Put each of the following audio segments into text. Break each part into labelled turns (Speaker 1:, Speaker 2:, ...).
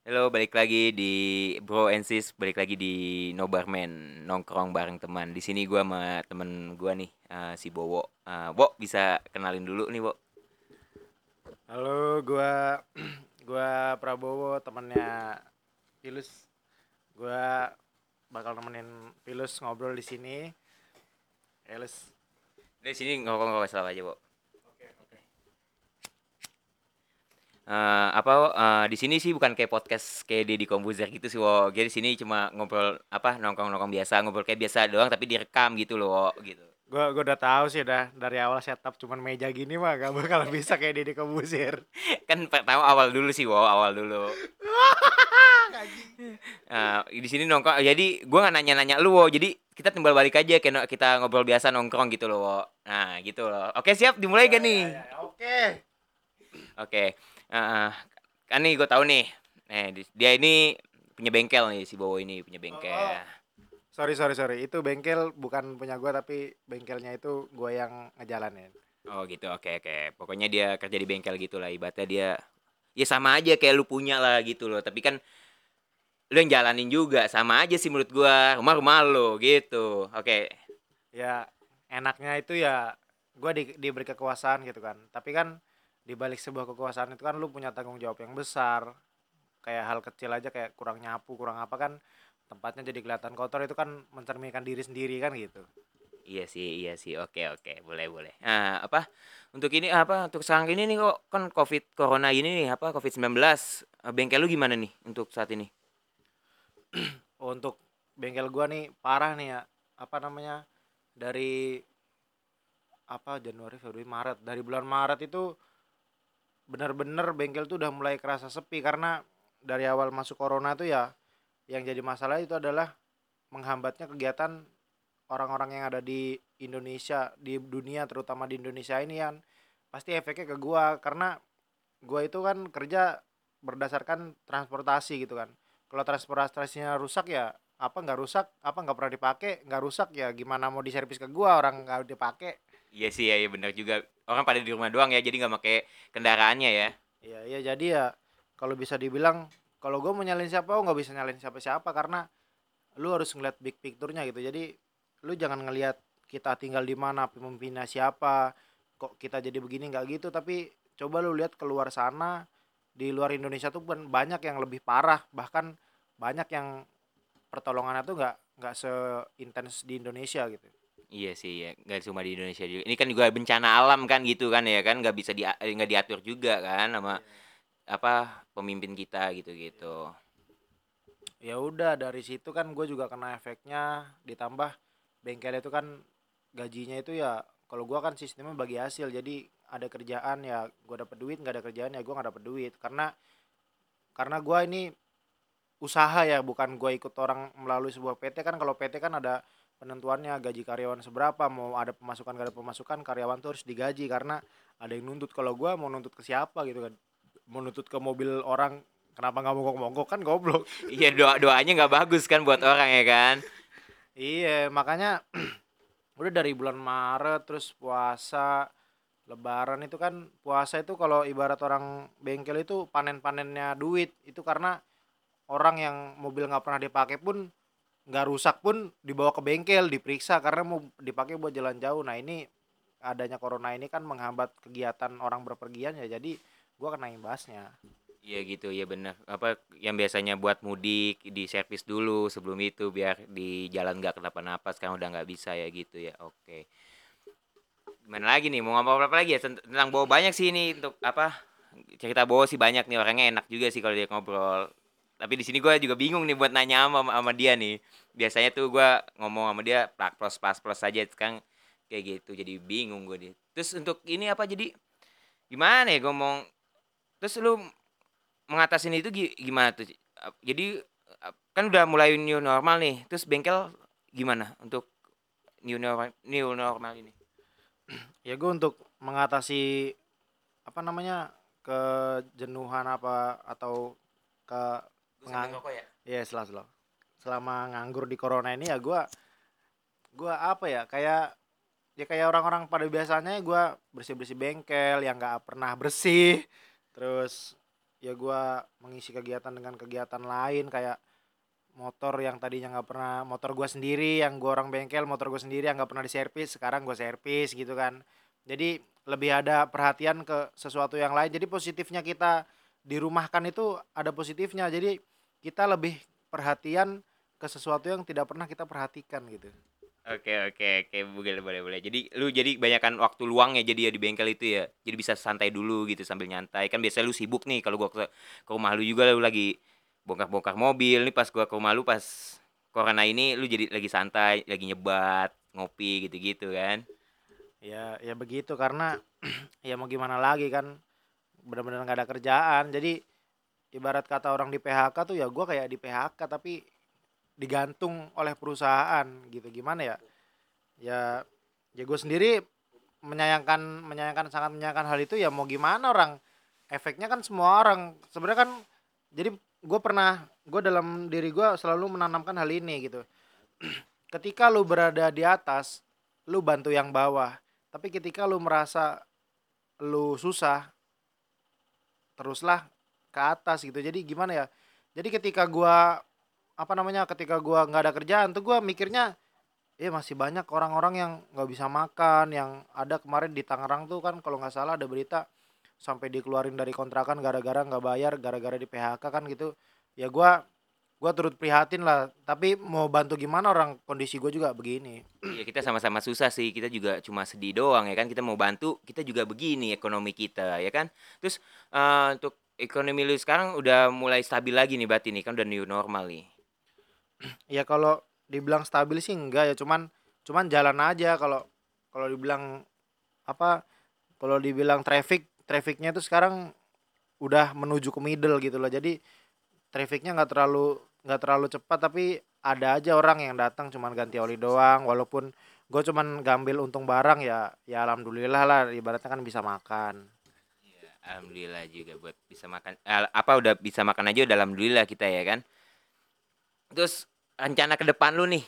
Speaker 1: Halo, balik lagi di Bro and Sis, balik lagi di Nobarman, nongkrong bareng teman. Di sini gua sama temen gua nih, eh, si Bowo. Eh, Bo, bisa kenalin dulu nih, Bo.
Speaker 2: Halo, gua gua Prabowo, temennya Pilus. Gua bakal nemenin Pilus ngobrol di sini. Pilus.
Speaker 1: Di sini ngomong-ngomong salah aja, Bo.
Speaker 2: Oke, oke.
Speaker 1: Eh, apa? Eh, di sini sih bukan kayak podcast kayak Deddy Kombuzer gitu sih, Wo. Jadi di sini cuma ngobrol apa nongkrong-nongkrong biasa, ngobrol kayak biasa doang tapi direkam gitu loh, Wo, gitu.
Speaker 2: Gua gua udah tahu sih udah dari awal setup cuman meja gini mah gak bakal bisa kayak Deddy Kobusir.
Speaker 1: Kan pertama awal dulu sih, Wo, awal dulu. Eh, di sini nongkrong jadi gua nggak nanya-nanya lu wo jadi kita timbal balik aja kayak no- kita ngobrol biasa nongkrong gitu loh wo nah gitu loh oke siap dimulai gak nih
Speaker 2: Ya, ya, Oke.
Speaker 1: oke Eh, kan nih gue tahu nih. Di- dia ini punya bengkel nih si Bowo ini punya bengkel.
Speaker 2: Oh, oh. Sorry, sorry, sorry. Itu bengkel bukan punya gua tapi bengkelnya itu gua yang ngejalanin.
Speaker 1: oh gitu. Oke oke. Pokoknya dia kerja di bengkel gitu lah. Ibaratnya dia ya sama aja kayak lu punya lah gitu loh. Tapi kan lu yang jalanin juga. Sama aja sih menurut gua. Rumah rumah lu gitu. Oke.
Speaker 2: Ya enaknya itu ya gue di, diberi kekuasaan gitu kan. Tapi kan di balik sebuah kekuasaan itu kan lu punya tanggung jawab yang besar kayak hal kecil aja kayak kurang nyapu kurang apa kan tempatnya jadi kelihatan kotor itu kan mencerminkan diri sendiri kan gitu
Speaker 1: Iya sih, iya sih. Oke, oke. Boleh, boleh. Nah, apa? Untuk ini apa? Untuk sekarang ini nih kok kan Covid Corona ini nih, apa? Covid-19. Eh, Bengkel lu gimana nih untuk saat ini?
Speaker 2: untuk bengkel gua nih parah nih ya apa namanya dari apa Januari Februari Maret dari bulan Maret itu bener-bener bengkel tuh udah mulai kerasa sepi. Karena dari awal masuk corona tuh ya yang jadi masalah itu adalah menghambatnya kegiatan orang-orang yang ada di Indonesia di dunia terutama di Indonesia ini kan pasti efeknya ke gua. Karena gua itu kan kerja berdasarkan transportasi gitu kan. Kalau transportasinya rusak ya apa nggak rusak apa nggak pernah dipakai nggak rusak ya gimana mau diservis ke gua orang nggak dipakai.
Speaker 1: Iya sih, ya, iya benar juga. Orang pada di rumah doang ya, jadi nggak pakai kendaraannya ya.
Speaker 2: Iya, iya jadi ya kalau bisa dibilang kalau gue mau nyalin siapa oh nggak bisa nyalin siapa-siapa karena lu harus ngeliat big picture-nya gitu. Jadi lu jangan ngelihat kita tinggal di mana, pemimpinnya siapa, kok kita jadi begini nggak gitu, tapi coba lu lihat keluar sana di luar Indonesia tuh ban- banyak yang lebih parah, bahkan banyak yang pertolongannya tuh nggak nggak seintens di Indonesia gitu.
Speaker 1: Iya sih, ya. Nggak cuma di Indonesia juga. Ini kan juga bencana alam kan gitu kan ya kan, nggak bisa di eh, nggak diatur juga kan sama apa pemimpin kita gitu-gitu.
Speaker 2: ya udah dari situ kan gue juga kena efeknya. Ditambah bengkel itu kan gajinya itu ya kalau gua kan sistemnya bagi hasil. Jadi ada kerjaan ya gue dapet duit nggak ada kerjaan ya gue nggak dapet duit. Karena karena gua ini usaha ya bukan gue ikut orang melalui sebuah PT kan kalau PT kan ada penentuannya gaji karyawan seberapa mau ada pemasukan gak ada pemasukan karyawan tuh harus digaji karena ada yang nuntut. Kalau gua mau nuntut ke siapa gitu kan? Mau nuntut ke mobil orang kenapa nggak mogok-mogok? Kan goblok.
Speaker 1: Iya doa doanya nggak bagus kan buat orang ya kan.
Speaker 2: Iya, makanya udah dari bulan Maret terus puasa, Lebaran itu kan puasa itu kalau ibarat orang bengkel itu panen-panennya duit. Itu karena orang yang mobil nggak pernah dipakai pun nggak rusak pun dibawa ke bengkel diperiksa karena mau dipakai buat jalan jauh. Nah ini adanya corona ini kan menghambat kegiatan orang berpergian ya jadi gua kena imbasnya.
Speaker 1: Iya gitu, ya benar. Apa yang biasanya buat mudik di servis dulu sebelum itu biar di jalan nggak kenapa-napa. Sekarang udah nggak bisa ya gitu ya. Oke. Gimana lagi nih? Mau ngomong apa lagi ya Tent- tentang Bowo banyak sih ini untuk apa? Cerita Bowo sih banyak nih orangnya enak juga sih kalau dia ngobrol. Tapi di sini gue juga bingung nih buat nanya sama, sama dia nih. Biasanya tuh gue ngomong sama dia plak plos pas plos saja sekarang kayak gitu jadi bingung gue nih. Terus untuk ini apa jadi gimana ya ngomong terus lu mengatasin itu gi- gimana tuh? Jadi kan udah mulai new normal nih. Terus bengkel gimana untuk new normal new normal ini?
Speaker 2: Ya gue untuk mengatasi apa namanya kejenuhan apa atau ke Pengang-
Speaker 1: ya?
Speaker 2: ya setelah setelah selama nganggur di corona ini ya gua gua apa ya kayak ya kayak orang-orang pada biasanya gua bersih-bersih bengkel yang nggak pernah bersih. Terus ya gua mengisi kegiatan dengan kegiatan lain kayak motor yang tadinya nggak pernah motor gua sendiri yang gua orang bengkel motor gua sendiri yang nggak pernah diservis sekarang gua servis gitu kan. Jadi lebih ada perhatian ke sesuatu yang lain. Jadi positifnya kita dirumahkan itu ada positifnya. Jadi kita lebih perhatian ke sesuatu yang tidak pernah kita perhatikan gitu
Speaker 1: Oke oke oke, boleh boleh boleh. Jadi lu jadi banyakan waktu luang ya jadi ya di bengkel itu ya. Jadi bisa santai dulu gitu sambil nyantai. Kan biasanya lu sibuk nih kalau gua ke, ke rumah lu juga lu lagi bongkar-bongkar mobil. Nih pas gua ke rumah lu pas corona ini lu jadi lagi santai, lagi nyebat, ngopi gitu-gitu kan.
Speaker 2: ya ya begitu karena ya mau gimana lagi kan benar-benar nggak ada kerjaan jadi ibarat kata orang di PHK tuh ya gua kayak di PHK tapi digantung oleh perusahaan gitu. Gimana ya? Ya ya gue sendiri menyayangkan menyayangkan sangat menyayangkan hal itu ya mau gimana orang. Efeknya kan semua orang. Sebenarnya kan jadi gue pernah gue dalam diri gue selalu menanamkan hal ini gitu. Ketika lu berada di atas lu bantu yang bawah. Tapi ketika lu merasa lu susah teruslah ke atas gitu jadi gimana ya jadi ketika gua apa namanya ketika gua nggak ada kerjaan tuh gua mikirnya ya masih banyak orang-orang yang nggak bisa makan yang ada kemarin di Tangerang tuh kan kalau nggak salah ada berita sampai dikeluarin dari kontrakan gara-gara nggak bayar gara-gara di PHK kan gitu ya gua gua turut prihatin lah tapi mau bantu gimana orang kondisi gue juga begini
Speaker 1: Iya kita sama-sama susah sih. Kita juga cuma sedih doang ya kan. Kita mau bantu, kita juga begini ekonomi kita ya kan. Terus eh, untuk ekonomi lu sekarang udah mulai stabil lagi nih berarti nih kan udah new normal nih.
Speaker 2: ya kalau dibilang stabil sih enggak ya cuman cuman jalan aja kalau kalau dibilang apa kalau dibilang traffic trafficnya itu sekarang udah menuju ke middle gitu loh. Jadi trafficnya nggak terlalu nggak terlalu cepat tapi ada aja orang yang datang cuman ganti oli doang. Walaupun gue cuman ngambil untung barang ya ya alhamdulillah lah ibaratnya kan bisa makan
Speaker 1: Alhamdulillah juga buat bisa makan eh, apa udah bisa makan aja udah alhamdulillah kita ya kan. Terus rencana ke depan lu nih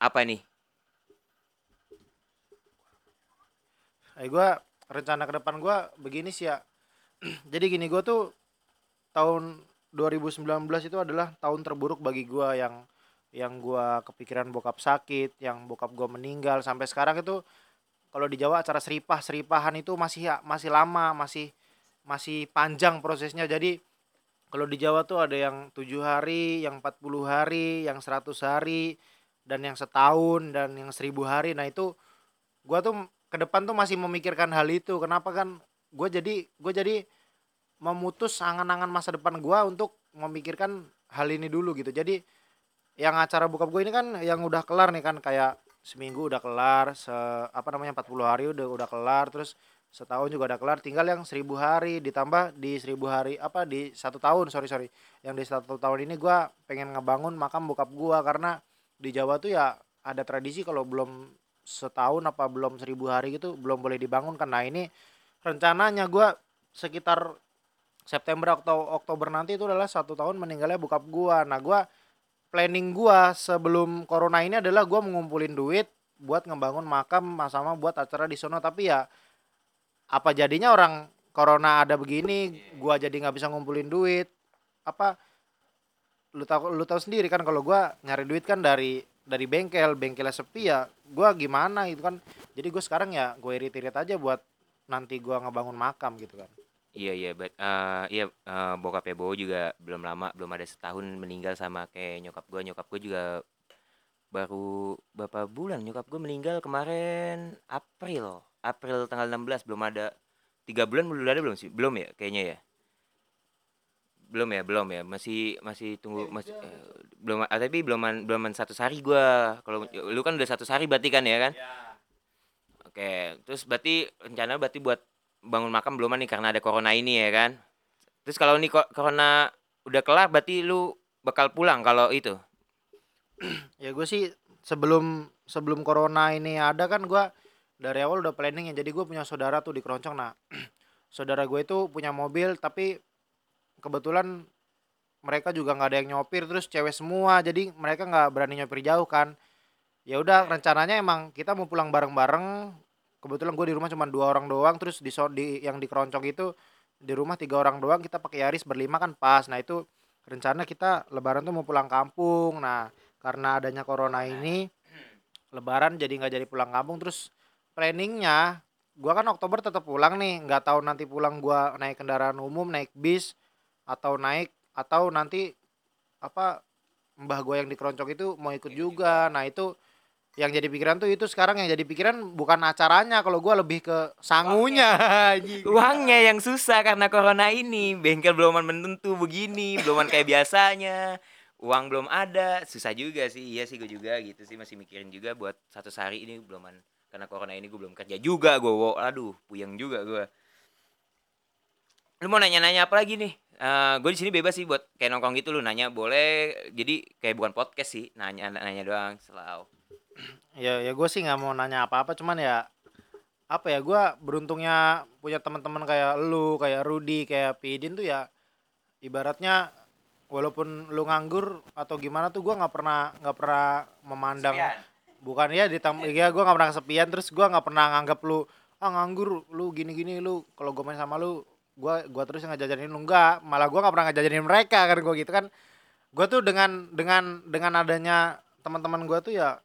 Speaker 1: apa nih?
Speaker 2: eh gue rencana ke depan gue begini sih ya jadi gini gue tuh tahun 2019 itu adalah tahun terburuk bagi gue yang yang gue kepikiran bokap sakit yang bokap gue meninggal sampai sekarang itu kalau di Jawa acara seripah seripahan itu masih ya masih lama masih masih panjang prosesnya. Jadi kalau di Jawa tuh ada yang tujuh hari yang 40 hari yang 100 hari dan yang setahun dan yang seribu hari. Nah itu gua tuh ke depan tuh masih memikirkan hal itu. Kenapa kan gue jadi gue jadi memutus angan-angan masa depan gua untuk memikirkan hal ini dulu gitu. Jadi yang acara buka gue ini kan yang udah kelar nih kan. Kayak seminggu udah kelar se apa namanya 40 hari udah udah kelar. Terus setahun juga udah kelar tinggal yang seribu hari ditambah di seribu hari apa di satu tahun sorry sorry. Yang di satu tahun ini gua pengen ngebangun makam bokap gua karena di Jawa tuh ya ada tradisi kalau belum setahun apa belum seribu hari gitu belum boleh dibangun nah ini rencananya gua sekitar September atau Oktober nanti itu adalah satu tahun meninggalnya bokap gua. Nah gua planning gua sebelum corona ini adalah gua mengumpulin duit buat ngebangun makam sama buat acara di sono. Tapi ya apa jadinya orang corona ada begini gua jadi nggak bisa ngumpulin duit? Apa? Lu tahu lu tahu sendiri kan kalau gua nyari duit kan dari dari bengkel bengkelnya sepi ya gua gimana gitu kan? Jadi gue sekarang ya gue irit-irit aja buat nanti gua ngebangun makam gitu kan.
Speaker 1: Iya iya but, eh, iya eh, bokapnya Bowo juga belum lama belum ada setahun meninggal sama kayak nyokap gue nyokap gue juga baru berapa bulan nyokap gue meninggal kemarin April April tanggal 16 belum ada. Tiga bulan belum ada belum sih? Belum ya kayaknya ya? Belum ya belum ya? Masih masih tunggu masih eh, belum ah, tapi belum belum satu hari gue kalau lu kan udah satu hari berarti kan ya kan? Oke, terus berarti rencana berarti buat bangun makam belum nih karena ada corona ini ya kan? Terus kalau nih ko- corona udah kelar berarti lu bakal pulang kalau itu.
Speaker 2: ya gue sih sebelum sebelum corona ini ada kan gua dari awal udah planning ya jadi gue punya saudara tuh di Keroncong. Nah saudara gue itu punya mobil tapi kebetulan mereka juga nggak ada yang nyopir terus cewek semua jadi mereka nggak berani nyopir jauh kan. Ya udah rencananya emang kita mau pulang bareng-bareng. Kebetulan gue di rumah cuma dua orang doang terus di di yang di Keroncong itu di rumah tiga orang doang kita pakai Yaris berlima kan pas. Nah itu rencana kita lebaran tuh mau pulang kampung. Nah karena adanya corona ini lebaran jadi nggak jadi pulang kampung terus planningnya gua kan Oktober tetap pulang nih nggak tahu nanti pulang gua naik kendaraan umum naik bis atau naik atau nanti apa mbah gua yang di keroncong itu mau ikut juga nah itu yang jadi pikiran tuh itu sekarang yang jadi pikiran bukan acaranya kalau gua lebih ke sangunya.
Speaker 1: Uangnya yang susah karena corona ini. Bengkel belum menentu begini, belum kayak biasanya. Uang belum ada, susah juga sih. Iya sih gue juga gitu sih masih mikirin juga buat satu hari ini belum karena corona ini gue belum kerja juga gue. Aduh, puyeng juga gue. Lu mau nanya-nanya apa lagi nih? Uh, gue di sini bebas sih buat kayak nongkrong gitu lu nanya boleh jadi kayak bukan podcast sih nanya nanya doang selalu
Speaker 2: ya ya gue sih nggak mau nanya apa-apa cuman ya apa ya gue beruntungnya punya teman-teman kayak lu kayak Rudi kayak Pidin tuh ya ibaratnya walaupun lu nganggur atau gimana tuh gue nggak pernah nggak pernah memandang. Bukan ya di ya gue nggak pernah kesepian terus gue nggak pernah nganggap lu ah nganggur lu gini-gini lu. Kalau gue main sama lu gue gua terus ngajajanin lu enggak malah gue nggak pernah ngajajanin mereka kan gue gitu kan. Gue tuh dengan dengan dengan adanya teman-teman gue tuh ya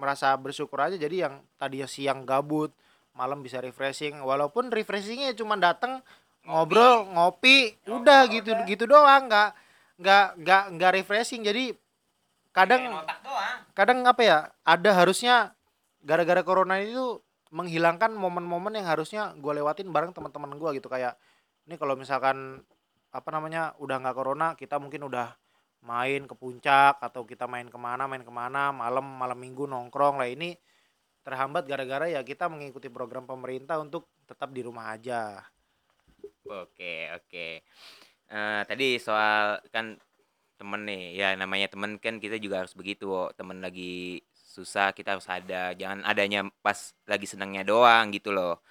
Speaker 2: merasa bersyukur aja. Jadi yang tadi siang gabut malam bisa refreshing. Walaupun refreshingnya cuma datang ngobrol ngopi ngopi, udah gitu udah. gitu doang nggak nggak nggak nggak refreshing. Jadi kadang kadang apa ya ada harusnya gara-gara corona itu menghilangkan momen-momen yang harusnya gue lewatin bareng teman-teman gue gitu. Kayak ini kalau misalkan apa namanya udah nggak corona kita mungkin udah main ke puncak atau kita main ke mana main ke mana malam malam minggu nongkrong. Lah ini terhambat gara-gara ya kita mengikuti program pemerintah untuk tetap di rumah aja.
Speaker 1: Oke oke. Uh, tadi soal kan temen nih ya namanya temen kan kita juga harus begitu oh. temen lagi susah kita harus ada jangan adanya pas lagi senangnya doang gitu loh.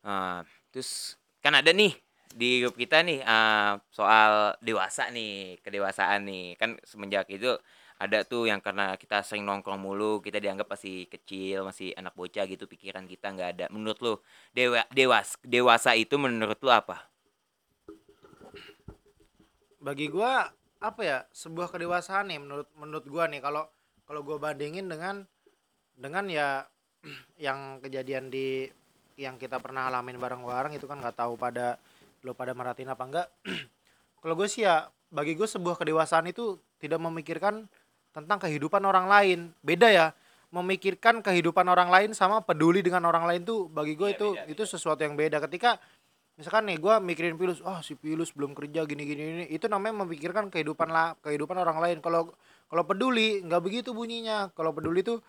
Speaker 1: Uh, terus kan ada nih di grup kita nih uh, soal dewasa nih kedewasaan nih. Kan semenjak itu ada tuh yang karena kita sering nongkrong mulu kita dianggap masih kecil masih anak bocah gitu pikiran kita nggak ada. Menurut lu dewa dewas dewasa itu menurut lu apa?
Speaker 2: Bagi gua apa ya sebuah kedewasaan nih menurut menurut gua nih. Kalau kalau gua bandingin dengan dengan ya yang kejadian di yang kita pernah alamin bareng-bareng itu kan nggak tahu pada lo pada meratin apa enggak. Kalau gue sih ya bagi gue sebuah kedewasaan itu tidak memikirkan tentang kehidupan orang lain. Beda ya memikirkan kehidupan orang lain sama peduli dengan orang lain tuh bagi gue ya, itu beda, itu beda. sesuatu yang beda. Ketika misalkan nih gue mikirin Pilus oh, si Pilus belum kerja gini gini. Ini itu namanya memikirkan kehidupan lah kehidupan orang lain. Kalau kalau peduli nggak begitu bunyinya. Kalau peduli tuh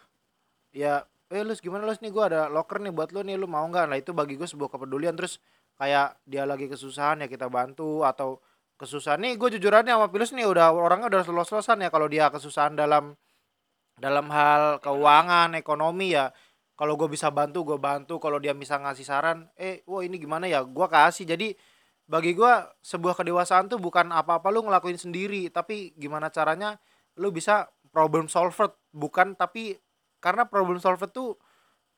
Speaker 2: ya eh lu gimana lu nih gue ada locker nih buat lu nih lu mau nggak? Nah itu bagi gue sebuah kepedulian. Terus kayak dia lagi kesusahan ya kita bantu. Atau kesusahan nih gue jujurannya sama Pilus nih udah orangnya udah selos-selosan ya. Kalau dia kesusahan dalam dalam hal keuangan ekonomi ya kalau gue bisa bantu gue bantu. Kalau dia bisa ngasih saran eh wah ini gimana ya? Gue kasih. Jadi bagi gue sebuah kedewasaan tuh bukan apa-apa lu ngelakuin sendiri tapi gimana caranya lu bisa problem solver. Bukan tapi karena problem solver tuh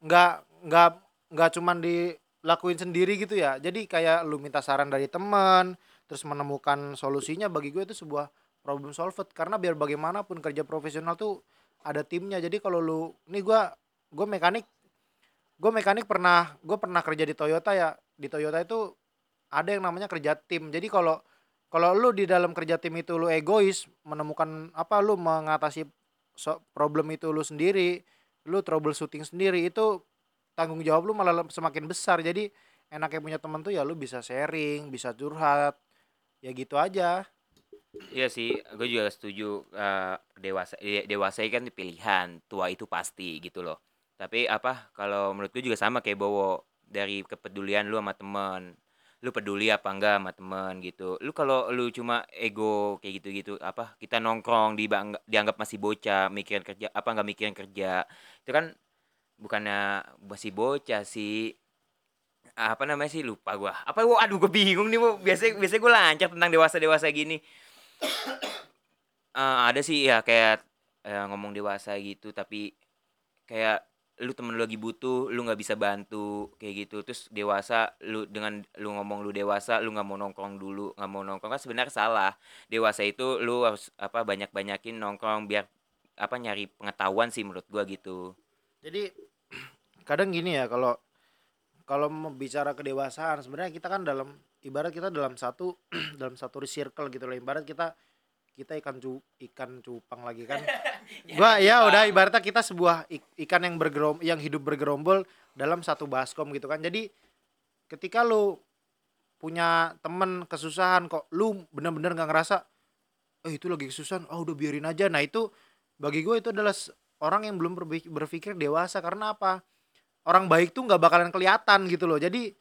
Speaker 2: nggak nggak nggak cuman di lakuin sendiri gitu ya. Jadi kayak lu minta saran dari teman terus menemukan solusinya bagi gue itu sebuah problem solved karena biar bagaimanapun kerja profesional tuh ada timnya. Jadi kalau lu nih gue gue mekanik gue mekanik pernah gue pernah kerja di Toyota ya di Toyota itu ada yang namanya kerja tim. Jadi kalau kalau lu di dalam kerja tim itu lu egois menemukan apa lu mengatasi problem itu lu sendiri lu troubleshooting sendiri itu tanggung jawab lu malah semakin besar. Jadi enaknya punya temen tuh ya lu bisa sharing bisa curhat ya gitu aja.
Speaker 1: Iya sih, gue juga setuju uh, dewasa ya, dewasa kan pilihan, tua itu pasti gitu loh. Tapi apa kalau menurut gue juga sama kayak Bowo dari kepedulian lu sama temen. Lu peduli apa enggak sama temen gitu. Lu kalau lu cuma ego kayak gitu gitu apa kita nongkrong di dianggap masih bocah mikirin kerja apa enggak mikirin kerja itu kan bukannya masih bocah sih. Apa namanya sih lupa gua. Apa gua aduh gua bingung nih bu. Biasa biasa gua lancar tentang dewasa dewasa gini. Uh, ada sih ya kayak uh, ngomong dewasa gitu tapi kayak lu temen lu lagi butuh lu nggak bisa bantu kayak gitu. Terus dewasa lu dengan lu ngomong lu dewasa lu nggak mau nongkrong dulu nggak mau nongkrong. Kan sebenarnya salah. Dewasa itu lu harus apa banyak banyakin nongkrong biar apa nyari pengetahuan sih menurut gua gitu.
Speaker 2: Jadi kadang gini ya kalau kalau bicara kedewasaan sebenarnya kita kan dalam ibarat kita dalam satu dalam satu circle gitu loh. Ibarat kita kita ikan cu ikan cupang lagi kan? Gua ya udah ibaratnya kita sebuah ikan yang bergerom yang hidup bergerombol dalam satu baskom gitu kan. Jadi ketika lu punya temen kesusahan kok lu bener-bener nggak ngerasa eh itu lagi kesusahan oh udah biarin aja. Nah itu bagi gue itu adalah orang yang belum berpikir dewasa. Karena apa? Orang baik tuh nggak bakalan kelihatan gitu loh. Jadi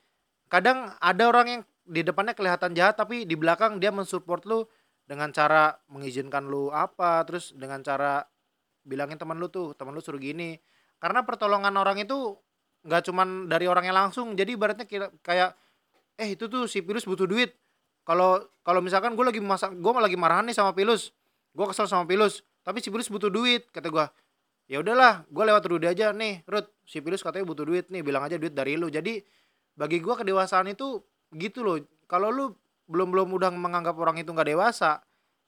Speaker 2: kadang ada orang yang di depannya kelihatan jahat tapi di belakang dia mensupport lu dengan cara mengizinkan lu apa terus dengan cara bilangin teman lu tuh teman lu suruh gini. Karena pertolongan orang itu nggak cuman dari orangnya langsung jadi ibaratnya kayak eh itu tuh si Pilus butuh duit. Kalau kalau misalkan gue lagi masak gue lagi marahan nih sama Pilus gue kesel sama Pilus tapi si Pilus butuh duit kata gue ya udahlah gue lewat Rudy aja nih Rud si Pilus katanya butuh duit nih bilang aja duit dari lu. Jadi bagi gue kedewasaan itu gitu loh. Kalau lu belum belum udah menganggap orang itu nggak dewasa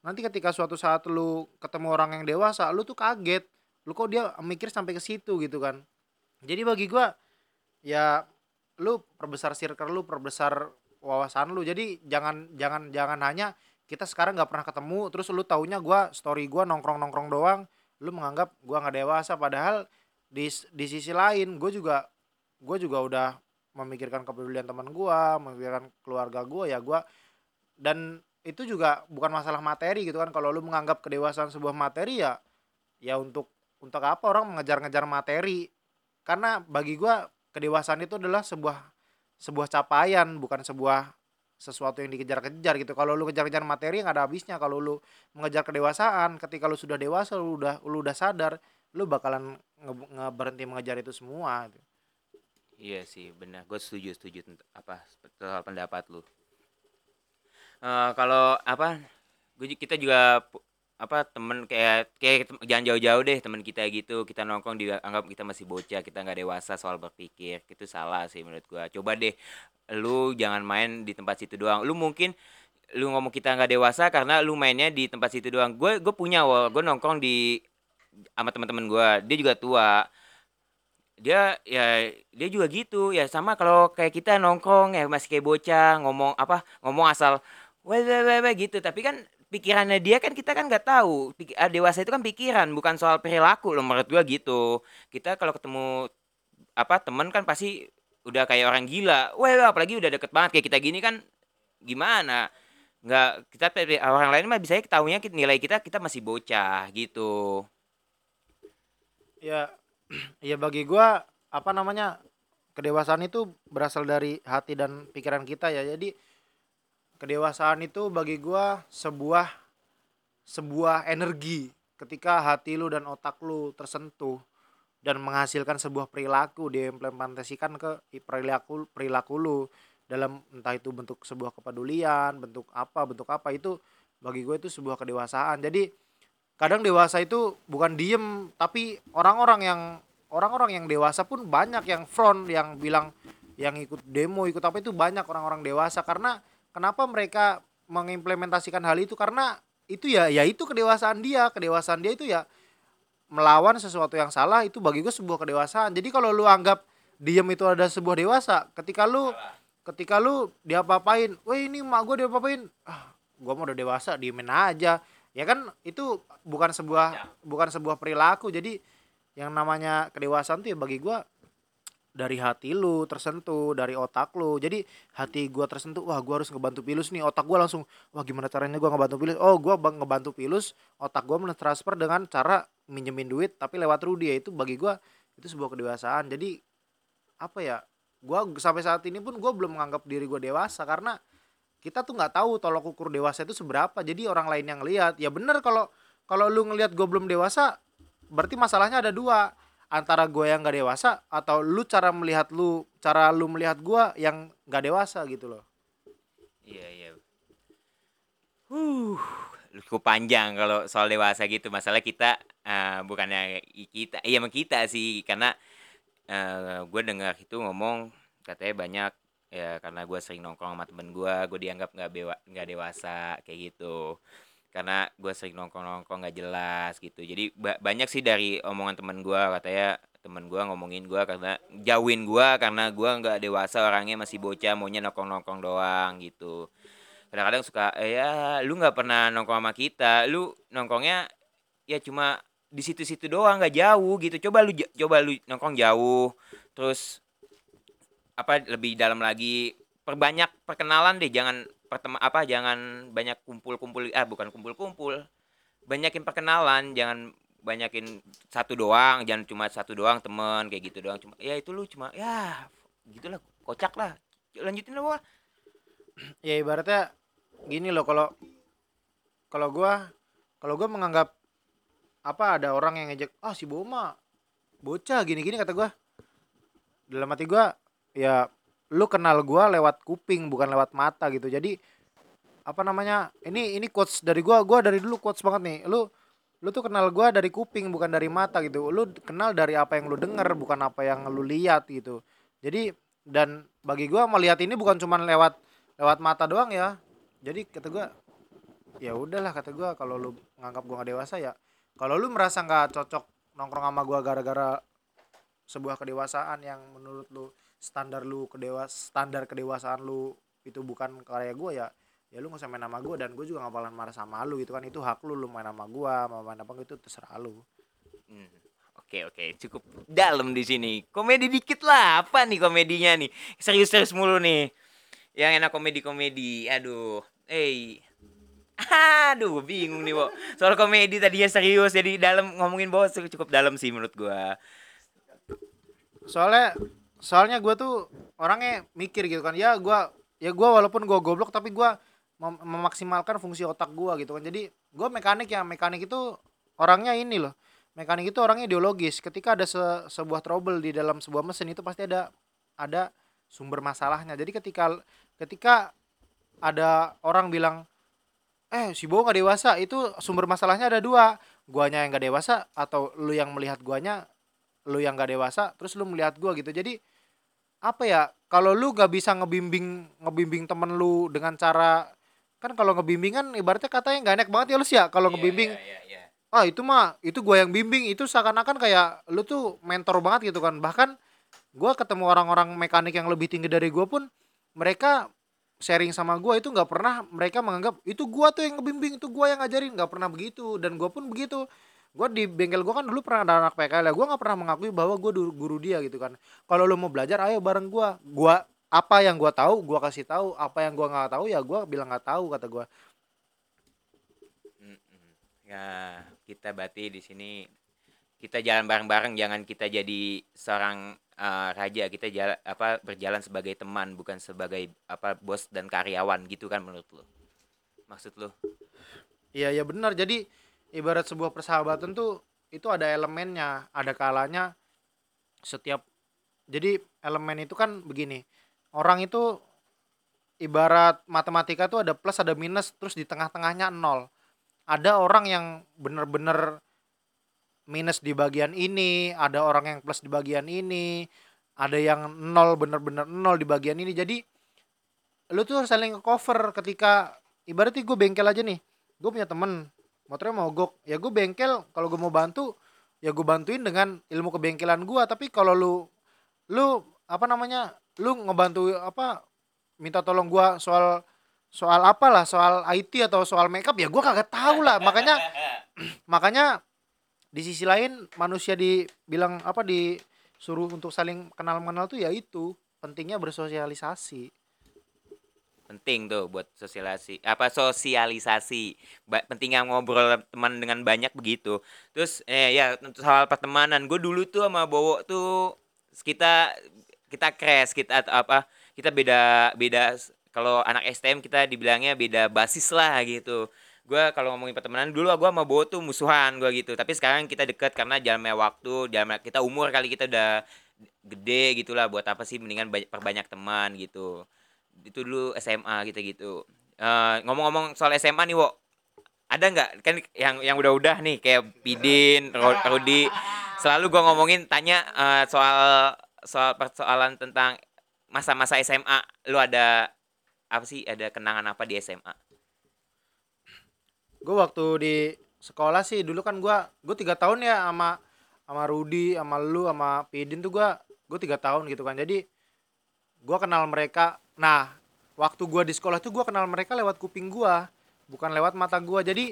Speaker 2: nanti ketika suatu saat lu ketemu orang yang dewasa lu tuh kaget. Lu kok dia mikir sampai ke situ gitu kan. Jadi bagi gua ya lu perbesar circle lu perbesar wawasan lu. Jadi jangan jangan jangan hanya kita sekarang nggak pernah ketemu terus lu taunya gua story gua nongkrong nongkrong doang lu menganggap gua nggak dewasa. Padahal di di sisi lain gue juga gue juga udah memikirkan kepedulian teman gua memikirkan keluarga gua ya gua dan itu juga bukan masalah materi gitu kan. Kalau lu menganggap kedewasaan sebuah materi ya ya untuk untuk apa orang mengejar-ngejar materi? Karena bagi gua kedewasaan itu adalah sebuah sebuah capaian bukan sebuah sesuatu yang dikejar-kejar gitu. Kalau lu kejar-kejar materi nggak ada habisnya. Kalau lu mengejar kedewasaan ketika lu sudah dewasa lu udah lu udah sadar lu bakalan nge, nge mengejar itu semua gitu.
Speaker 1: iya sih benar. Gue setuju setuju apa soal pendapat lu uh, kalau apa gue kita juga apa temen kayak kayak jangan jauh-jauh deh temen kita gitu. Kita nongkrong dianggap kita masih bocah kita nggak dewasa soal berpikir. Itu salah sih menurut gue coba deh lu jangan main di tempat situ doang. Lu mungkin lu ngomong kita nggak dewasa karena lu mainnya di tempat situ doang. Gue gue punya wah gue nongkrong di sama teman-teman gue dia juga tua. Dia ya dia juga gitu. Ya sama kalau kayak kita nongkrong ya masih kayak bocah ngomong apa ngomong asal wah wah wah gitu. Tapi kan pikirannya dia kan kita kan nggak tahu. Pik ah, dewasa itu kan pikiran bukan soal perilaku loh menurut gua gitu. Kita kalau ketemu apa temen kan pasti udah kayak orang gila. Wah apalagi udah deket banget kayak kita gini kan gimana? Nggak kita orang lain mah bisa ketahuinya nilai kita kita masih bocah gitu.
Speaker 2: Ya ya bagi gua apa namanya kedewasaan itu berasal dari hati dan pikiran kita ya. Jadi kedewasaan itu bagi gua sebuah sebuah energi ketika hati lu dan otak lu tersentuh dan menghasilkan sebuah perilaku diimplementasikan ke perilaku perilaku lu. Dalam entah itu bentuk sebuah kepedulian bentuk apa bentuk apa itu bagi gue itu sebuah kedewasaan. Jadi kadang dewasa itu bukan diem tapi orang-orang yang orang-orang yang dewasa pun banyak yang front yang bilang yang ikut demo ikut apa itu banyak orang-orang dewasa. Karena kenapa mereka mengimplementasikan hal itu? Karena itu ya ya itu kedewasaan dia. Kedewasaan dia itu ya melawan sesuatu yang salah itu bagi gue sebuah kedewasaan. Jadi kalau lu anggap diem itu ada sebuah dewasa ketika lu ketika lu diapa-apain wah ini mak gue diapa-apain. Ah gue mau udah dewasa diemin aja. Ya kan itu bukan sebuah ya. bukan sebuah perilaku. Jadi yang namanya kedewasaan tuh ya bagi gue dari hati lu tersentuh dari otak lu. Jadi hati gua tersentuh wah gua harus ngebantu pilus nih. Otak gua langsung wah gimana caranya gua ngebantu pilus? Oh gua bang ngebantu pilus otak gua mentransfer dengan cara minjemin duit tapi lewat Rudy. Ya itu bagi gua itu sebuah kedewasaan. Jadi apa ya gua sampai saat ini pun gua belum menganggap diri gua dewasa. Karena kita tuh nggak tahu tolok ukur dewasa itu seberapa. Jadi orang lain yang lihat ya bener kalau kalau lu ngelihat gua belum dewasa berarti masalahnya ada dua antara gue yang gak dewasa atau lu cara melihat lu cara lu melihat gue yang gak dewasa gitu loh.
Speaker 1: Iya iya. Uh cukup panjang kalau soal dewasa gitu. Masalah kita uh, bukannya kita iya emang kita sih. Karena uh, gue dengar itu ngomong katanya banyak ya karena gue sering nongkrong sama temen gue gue dianggap nggak bewa nggak dewasa kayak gitu karena gue sering nongkrong nongkrong nggak jelas gitu. Jadi ba banyak sih dari omongan temen gue katanya temen gue ngomongin gue karena jauhin gue karena gue nggak dewasa orangnya masih bocah maunya nongkrong nongkrong doang gitu. Kadang-kadang suka eh, ya lu nggak pernah nongkrong sama kita lu nongkrongnya ya cuma di situ-situ doang nggak jauh gitu. Coba lu coba lu nongkrong jauh terus apa lebih dalam lagi perbanyak perkenalan deh jangan pertema apa jangan banyak kumpul-kumpul ah bukan kumpul-kumpul. Banyakin perkenalan jangan banyakin satu doang jangan cuma satu doang temen kayak gitu doang. Cuma ya itu lu cuma ya gitulah kocak lah. Lanjutin lah
Speaker 2: ya ibaratnya gini loh kalau kalau gua kalau gua menganggap apa ada orang yang ngejek ah si Boma bocah gini-gini kata gua. Dalam hati gua ya lu kenal gua lewat kuping bukan lewat mata gitu. Jadi apa namanya ini ini quotes dari gua gua dari dulu quotes banget nih. Lu lu tuh kenal gua dari kuping bukan dari mata gitu. Lu kenal dari apa yang lu denger bukan apa yang lu lihat gitu. Jadi dan bagi gua melihat ini bukan cuma lewat lewat mata doang ya. Jadi kata gua ya udahlah kata gua kalau lu nganggap gua gak dewasa ya. Kalau lu merasa nggak cocok nongkrong sama gua gara-gara sebuah kedewasaan yang menurut lu standar lu kedewas standar kedewasaan lu itu bukan karya gue ya ya lu gak usah main sama gue dan gue juga gak bakalan marah sama lu gitu kan. Itu hak lu lu main sama gue mau main apa gitu terserah lu.
Speaker 1: Hmm. Oke oke cukup dalam di sini. Komedi dikit lah apa nih komedinya nih? Serius serius mulu nih. Yang enak komedi komedi aduh eh aduh bingung nih bo. Soal komedi tadinya serius jadi dalam ngomongin bos cukup dalam sih menurut gue
Speaker 2: soalnya soalnya gue tuh orangnya mikir gitu kan ya gue ya gue walaupun gue goblok tapi gue mem memaksimalkan fungsi otak gue gitu kan. Jadi gue mekanik ya mekanik itu orangnya ini loh. Mekanik itu orangnya ideologis. Ketika ada se sebuah trouble di dalam sebuah mesin itu pasti ada ada sumber masalahnya. Jadi ketika ketika ada orang bilang eh si Bo nggak dewasa itu sumber masalahnya ada dua. Guanya yang nggak dewasa atau lu yang melihat guanya lu yang nggak dewasa terus lu melihat gua gitu. Jadi apa ya kalau lu gak bisa ngebimbing ngebimbing temen lu dengan cara kan kalau ngebimbing kan ibaratnya katanya nggak enak banget ya lu sih ya? Kalau yeah, ngebimbing yeah, yeah, yeah. ah itu mah itu gue yang bimbing. Itu seakan-akan kayak lu tuh mentor banget gitu kan. Bahkan gue ketemu orang-orang mekanik yang lebih tinggi dari gue pun mereka sharing sama gue itu nggak pernah mereka menganggap itu gue tuh yang ngebimbing itu gue yang ngajarin. Nggak pernah begitu. Dan gue pun begitu gue di bengkel gue kan dulu pernah ada anak PKL ya gue nggak pernah mengakui bahwa gue guru dia gitu kan. Kalau lo mau belajar ayo bareng gue gue apa yang gue tahu gue kasih tahu. Apa yang gue nggak tahu ya gue bilang nggak tahu kata gue
Speaker 1: ya kita berarti di sini kita jalan bareng-bareng. Jangan kita jadi seorang uh, raja. Kita jalan apa berjalan sebagai teman bukan sebagai apa bos dan karyawan. Gitu kan menurut lo maksud lo
Speaker 2: iya iya benar. Jadi ibarat sebuah persahabatan tuh itu ada elemennya ada kalanya setiap jadi elemen itu kan begini orang itu ibarat matematika tuh ada plus ada minus terus di tengah-tengahnya nol. Ada orang yang bener-bener minus di bagian ini ada orang yang plus di bagian ini ada yang nol bener-bener nol di bagian ini. Jadi lu tuh harus saling cover ketika ibaratnya gue bengkel aja nih gue punya temen motornya mogok. Ya gue bengkel kalau gue mau bantu ya gue bantuin dengan ilmu kebengkelan gue tapi kalau lu lu apa namanya lu ngebantu apa minta tolong gue soal soal apa lah soal IT atau soal makeup ya gue kagak tahu lah makanya makanya di sisi lain manusia dibilang apa disuruh untuk saling kenal mengenal tuh ya itu. Pentingnya bersosialisasi
Speaker 1: penting tuh buat sosialisasi apa sosialisasi. Ba pentingnya ngobrol teman dengan banyak begitu. Terus eh ya untuk soal pertemanan gue dulu tuh sama Bowo tuh kita kita crash kita apa kita beda beda kalau anak STM kita dibilangnya beda basis lah gitu. Gue kalau ngomongin pertemanan dulu gue sama Bowo tuh musuhan gue gitu. Tapi sekarang kita deket karena jalannya waktu jalan kita umur kali kita udah gede gitulah buat apa sih mendingan banyak perbanyak teman gitu itu dulu SMA gitu gitu uh, ngomong-ngomong soal SMA nih wo. Ada nggak? Kan yang yang udah-udah nih kayak Pidin Rudi. Selalu gua ngomongin tanya eh, soal soal persoalan tentang masa-masa SMA lu ada apa sih ada kenangan apa di SMA
Speaker 2: gue waktu di sekolah sih dulu kan gue gue tiga tahun ya sama sama Rudi sama lu sama Pidin tuh gue gue tiga tahun gitu kan. Jadi gue kenal mereka. Nah waktu gue di sekolah tuh gue kenal mereka lewat kuping gue bukan lewat mata gue jadi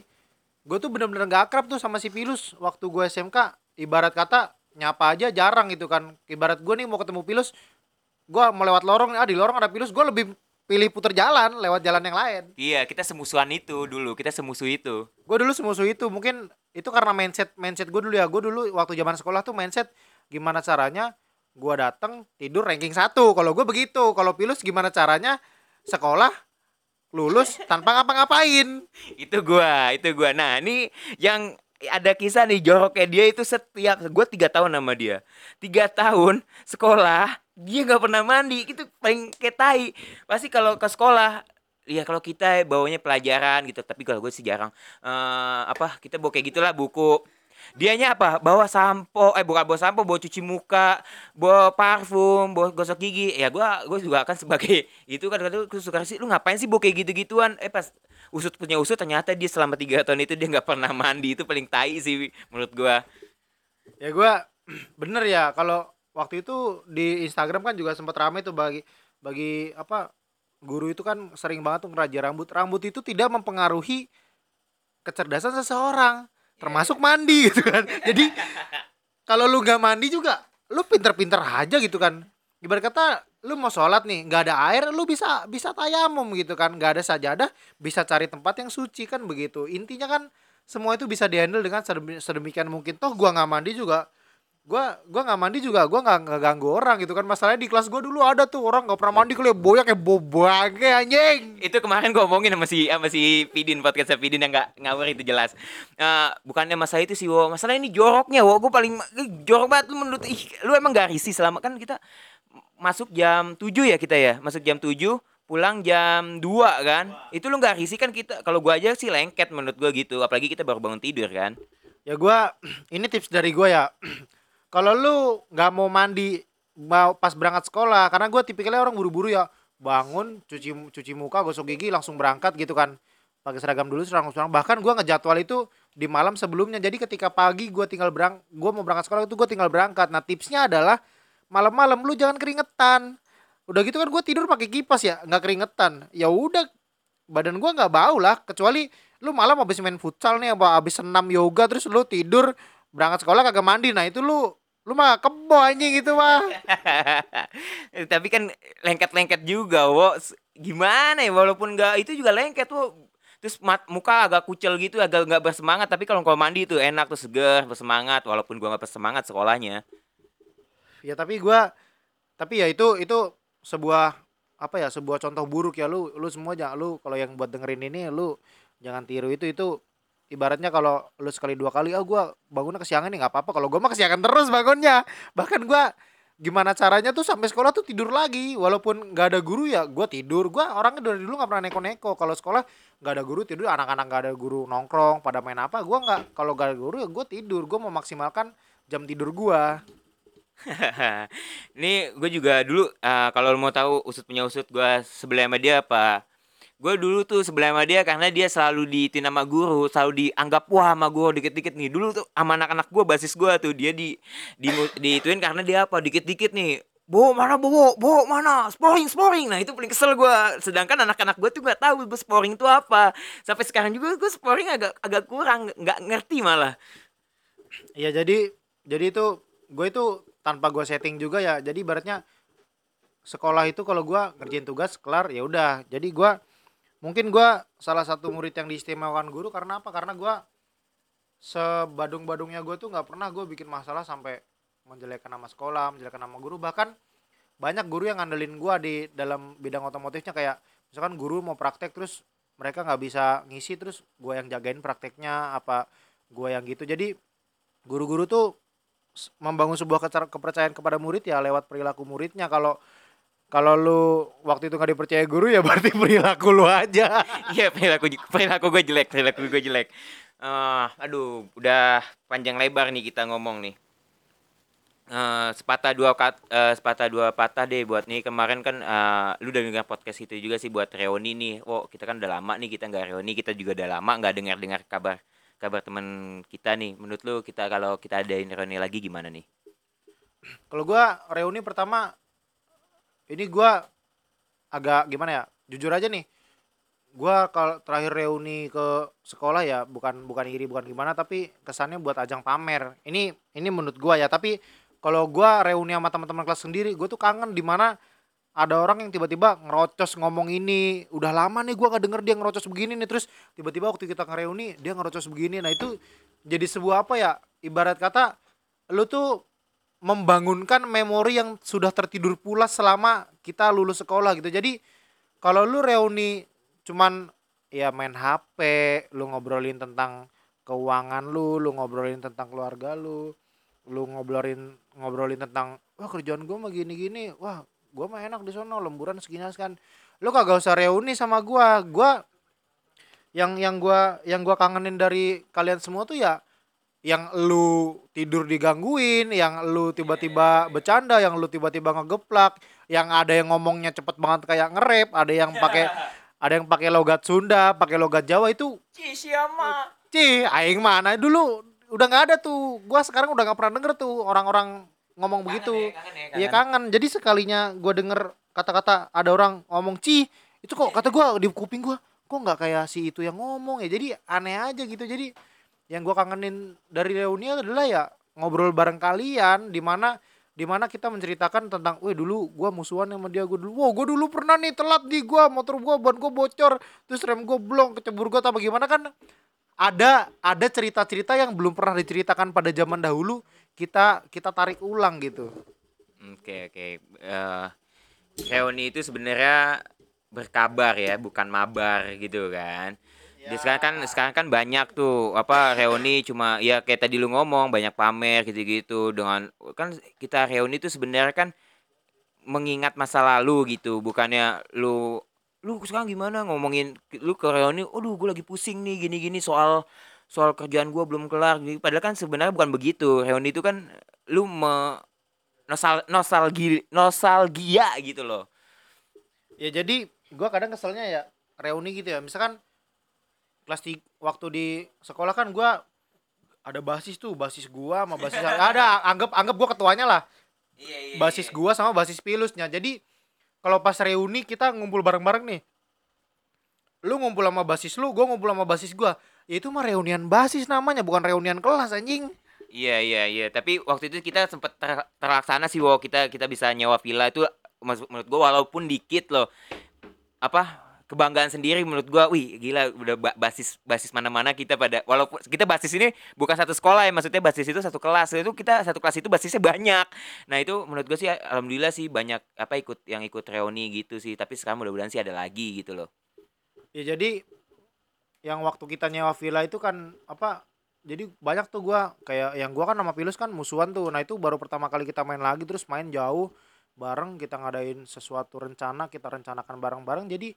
Speaker 2: gue tuh bener-bener gak akrab tuh sama si Pilus waktu gue SMK ibarat kata nyapa aja jarang gitu kan. Ibarat gue nih mau ketemu Pilus gue mau lewat lorong ah di lorong ada Pilus gue lebih pilih puter jalan lewat jalan yang lain.
Speaker 1: Iya kita semusuhan itu dulu kita semusuh itu.
Speaker 2: Gue dulu semusuh itu mungkin itu karena mindset mindset gue dulu ya. Gue dulu waktu zaman sekolah tuh mindset gimana caranya gue datang tidur ranking satu. Kalau gue begitu. Kalau pilus gimana caranya? Sekolah lulus tanpa ngapa-ngapain.
Speaker 1: Itu gua itu gua. Nah ini yang ada kisah nih joroknya dia itu setiap gue tiga tahun sama dia. Tiga tahun sekolah dia nggak pernah mandi. Itu paling kayak pasti kalau ke sekolah ya kalau kita bawanya pelajaran gitu. Tapi kalau gue sih jarang. Eh apa kita bawa kayak gitulah buku dianya apa? Bawa sampo eh bukan bawa sampo bawa cuci muka bawa parfum bawa gosok gigi. Ya gua gue juga akan sebagai itu kan kadang gue suka sih lu ngapain sih bawa kayak gitu gituan eh pas usut punya usut ternyata dia selama tiga tahun itu dia nggak pernah mandi. Itu paling tai sih menurut gua.
Speaker 2: Ya gue bener ya kalau waktu itu di Instagram kan juga sempat ramai tuh bagi bagi apa guru itu kan sering banget tuh ngeraja rambut. Rambut itu tidak mempengaruhi kecerdasan seseorang termasuk mandi gitu kan. Jadi kalau lu nggak mandi juga lu pinter-pinter aja gitu kan. Ibarat kata lu mau sholat nih nggak ada air lu bisa bisa tayamum gitu kan. Nggak ada sajadah bisa cari tempat yang suci kan begitu. Intinya kan semua itu bisa dihandle dengan sedemi- sedemikian mungkin. Toh gua nggak mandi juga gua gua nggak mandi juga gua nggak nggak ganggu orang gitu kan. Masalahnya di kelas gua dulu ada tuh orang nggak pernah mandi kayak boyak kayak bobage anjing.
Speaker 1: Itu kemarin gue omongin sama si sama si Pidin podcast Pidin yang nggak ngawur itu jelas. Eh, bukannya masalah itu sih wo. Masalah ini joroknya wo. Gue paling jorok banget lu menurut ih, lu emang gak risih selama kan kita masuk jam 7 ya kita ya? Masuk jam 7 pulang jam 2 kan? Itu lu nggak risih kan kita? Kalau gua aja sih lengket menurut gua gitu apalagi kita baru bangun tidur kan?
Speaker 2: Ya gua ini tips dari gua ya kalau lu nggak mau mandi mau pas berangkat sekolah karena gua tipikalnya orang buru-buru ya bangun cuci cuci muka gosok gigi langsung berangkat gitu kan. Pakai seragam dulu seragam bahkan gua ngejadwal itu di malam sebelumnya. Jadi ketika pagi gua tinggal berang gua mau berangkat sekolah itu gua tinggal berangkat. Nah tipsnya adalah malam-malam lu jangan keringetan. Udah gitu kan gua tidur pakai kipas ya nggak keringetan. Ya udah badan gua nggak bau lah kecuali lu malam habis main futsal nih apa habis senam yoga terus lu tidur berangkat sekolah kagak mandi. Nah itu lu lu mah kebo anjing gitu mah.
Speaker 1: Tapi kan lengket-lengket juga wo. Gimana ya walaupun nggak itu juga lengket wo. Terus mat, muka agak kucel gitu agak nggak bersemangat. Tapi kalau kalau mandi tuh enak tuh seger bersemangat walaupun gua nggak bersemangat sekolahnya.
Speaker 2: Ya tapi gua tapi ya itu itu sebuah apa ya sebuah contoh buruk ya. Lu lu semua jangan lu kalau yang buat dengerin ini lu jangan tiru. Itu itu ibaratnya kalau lu sekali dua kali ah gua bangunnya kesiangan nih nggak apa-apa. Kalau gua mah kesiangan terus bangunnya. Bahkan gua gimana caranya tuh sampai sekolah tuh tidur lagi. Walaupun nggak ada guru ya gua tidur. Gua orangnya dari dulu nggak pernah neko-neko. Kalau sekolah nggak ada guru tidur anak-anak nggak ada guru nongkrong pada main apa gua nggak. Kalau nggak ada guru ya gua tidur. Gua mau maksimalkan jam tidur gua.
Speaker 1: Ini gue juga dulu eh, kalau mau tahu usut punya usut gue sebelah sama dia apa? Gue dulu tuh sebelah sama dia karena dia selalu diitin sama guru, selalu dianggap wah sama gue dikit-dikit nih. Dulu tuh sama anak-anak gue basis gue tuh dia di di diituin karena dia apa dikit-dikit nih. Bo mana bo? Bo mana? Sporing sporing. Nah itu paling kesel gue sedangkan anak-anak gue tuh nggak tahu sporing itu apa. Sampai sekarang juga gue sporing agak agak kurang nggak ngerti malah.
Speaker 2: Iya jadi jadi itu gue itu tanpa gue setting juga ya jadi ibaratnya sekolah itu kalau gue ngerjain tugas kelar ya udah. Jadi gue mungkin gue salah satu murid yang diistimewakan guru karena apa? Karena gue sebadung-badungnya gue tuh nggak pernah gue bikin masalah sampai menjelekkan nama sekolah menjelekkan nama guru. Bahkan banyak guru yang ngandelin gue di dalam bidang otomotifnya kayak misalkan guru mau praktek terus mereka nggak bisa ngisi terus gue yang jagain prakteknya apa gue yang gitu. Jadi guru-guru tuh membangun sebuah kepercayaan kepada murid ya lewat perilaku muridnya. Kalau kalau lu waktu itu nggak dipercaya guru ya berarti perilaku lu aja
Speaker 1: Iya perilaku perilaku gue jelek, perilaku gue jelek. Eh, aduh, udah panjang lebar nih kita ngomong nih. eh, sepatah dua kat, eh, sepatah dua patah deh buat nih kemarin kan eh, lu udah dengar podcast itu juga sih buat reuni nih. Oh kita kan udah lama nih kita nggak reuni, kita juga udah lama nggak dengar dengar kabar kabar teman kita nih. Menurut lu kita kalau kita adain reuni lagi gimana nih?
Speaker 2: Kalau gua reuni pertama ini gua agak gimana ya? Jujur aja nih. Gua kalau terakhir reuni ke sekolah ya bukan bukan iri bukan gimana tapi kesannya buat ajang pamer. Ini ini menurut gua ya, tapi kalau gua reuni sama teman-teman kelas sendiri, gue tuh kangen di mana ada orang yang tiba-tiba ngerocos ngomong ini. Udah lama nih gua gak denger dia ngerocos begini nih terus tiba-tiba waktu kita ngereuni dia ngerocos begini. Nah, itu jadi sebuah apa ya? Ibarat kata lu tuh membangunkan memori yang sudah tertidur pulas selama kita lulus sekolah gitu. Jadi kalau lu reuni cuman ya main HP, lu ngobrolin tentang keuangan lu, lu ngobrolin tentang keluarga lu, lu ngobrolin ngobrolin tentang wah kerjaan gua mah gini-gini, wah gua mah enak di sono lemburan segini kan. Lu kagak usah reuni sama gua. Gua yang yang gua yang gua kangenin dari kalian semua tuh ya yang lu tidur digangguin, yang lu tiba-tiba bercanda, yang lu tiba-tiba ngegeplak, yang ada yang ngomongnya cepet banget kayak nge-rap, ada yang pakai ada yang pakai logat Sunda, pakai logat Jawa itu
Speaker 1: siapa?
Speaker 2: Cih, aing mana dulu udah nggak ada tuh. Gua sekarang udah nggak pernah denger tuh orang-orang ngomong begitu. Iya kangen. Jadi sekalinya gua denger kata-kata ada orang ngomong ci, itu kok kata gua di kuping gua kok nggak kayak si itu yang ngomong ya. Jadi aneh aja gitu. Jadi yang gua kangenin dari reuni adalah ya ngobrol bareng kalian di mana di mana kita menceritakan tentang, weh dulu gua musuhan sama dia gua dulu, wow gua dulu pernah nih telat di gua motor gua ban gua bocor, terus rem gua blong kecebur gua apa gimana kan ada ada cerita-cerita yang belum pernah diceritakan pada zaman dahulu kita kita tarik ulang gitu.
Speaker 1: Oke oke. Eh, reuni itu sebenarnya berkabar ya, bukan mabar gitu kan. Di sekarang kan sekarang kan banyak tuh apa reuni cuma ya kayak tadi lu ngomong banyak pamer gitu-gitu dengan kan kita reuni itu sebenarnya kan mengingat masa lalu gitu, bukannya lu lu sekarang gimana ngomongin lu ke reuni, aduh gue lagi pusing nih gini-gini soal soal kerjaan gua belum kelar gitu. Padahal kan sebenarnya bukan begitu. Reuni itu kan lu me nostal nostalgia nostalgia gitu loh.
Speaker 2: Ya jadi gua kadang keselnya ya reuni gitu ya. Misalkan kelas tiga, waktu di sekolah kan gua ada basis tuh, basis gua sama basis ada anggap anggap gua ketuanya lah.
Speaker 1: Iya, iya,
Speaker 2: Basis gua sama basis pilusnya. Jadi kalau pas reuni kita ngumpul bareng-bareng nih. Lu ngumpul sama basis lu, gua ngumpul sama basis gua. Ya itu mah reunian basis namanya, bukan reunian kelas anjing.
Speaker 1: Iya iya iya, tapi waktu itu kita sempat ter- terlaksana sih wow kita kita bisa nyewa villa itu menurut gua walaupun dikit loh. Apa kebanggaan sendiri menurut gua. Wih, gila udah ba- basis basis mana-mana kita pada walaupun kita basis ini bukan satu sekolah ya, maksudnya basis itu satu kelas. Itu kita satu kelas itu basisnya banyak. Nah, itu menurut gua sih alhamdulillah sih banyak apa ikut yang ikut reuni gitu sih, tapi sekarang mudah-mudahan sih ada lagi gitu loh.
Speaker 2: Ya jadi yang waktu kita nyewa villa itu kan apa jadi banyak tuh gua kayak yang gua kan sama Pilus kan musuhan tuh. Nah, itu baru pertama kali kita main lagi terus main jauh bareng kita ngadain sesuatu rencana, kita rencanakan bareng-bareng. Jadi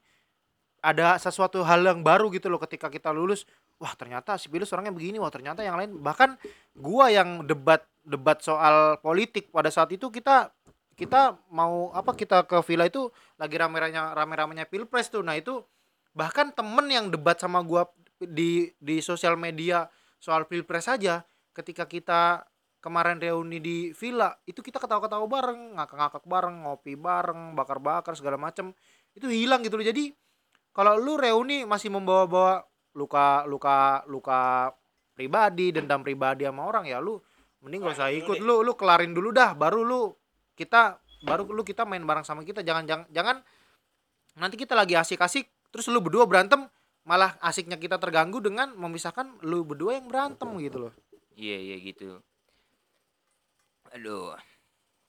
Speaker 2: ada sesuatu hal yang baru gitu loh ketika kita lulus. Wah, ternyata si Pilus orangnya begini, wah ternyata yang lain bahkan gua yang debat debat soal politik pada saat itu kita kita mau apa kita ke villa itu lagi rame-ramenya rame-ramenya Pilpres tuh. Nah, itu bahkan temen yang debat sama gua di di sosial media soal pilpres saja ketika kita kemarin reuni di villa itu kita ketawa-ketawa bareng ngakak-ngakak bareng ngopi bareng bakar-bakar segala macam itu hilang gitu loh jadi kalau lu reuni masih membawa-bawa luka luka luka pribadi dendam pribadi sama orang ya lu mending gak usah ikut lu lu kelarin dulu dah baru lu kita baru lu kita main bareng sama kita jangan jangan jangan nanti kita lagi asik-asik terus lu berdua berantem malah asiknya kita terganggu dengan memisahkan lu berdua yang berantem gitu loh
Speaker 1: Iya iya gitu. Aduh.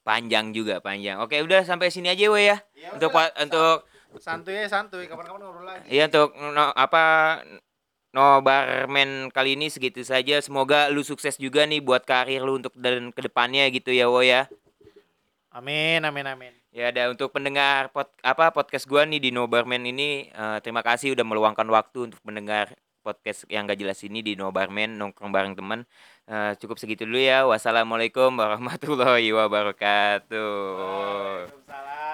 Speaker 1: Panjang juga panjang. Oke, udah sampai sini aja we ya. Untuk pa- untuk
Speaker 2: santuy santuy kapan-kapan ngobrol lagi
Speaker 1: Iya untuk no, apa no barman kali ini segitu saja. Semoga lu sukses juga nih buat karir lu untuk dan ke depannya gitu ya wo ya.
Speaker 2: amin amin amin
Speaker 1: Ya ada untuk pendengar pod, apa podcast gua nih di No Barman ini eh, terima kasih udah meluangkan waktu untuk mendengar podcast yang gak jelas ini di No Barman nongkrong bareng teman. Eh, cukup segitu dulu ya. Wassalamualaikum warahmatullahi wabarakatuh.
Speaker 2: Waalaikumsalam.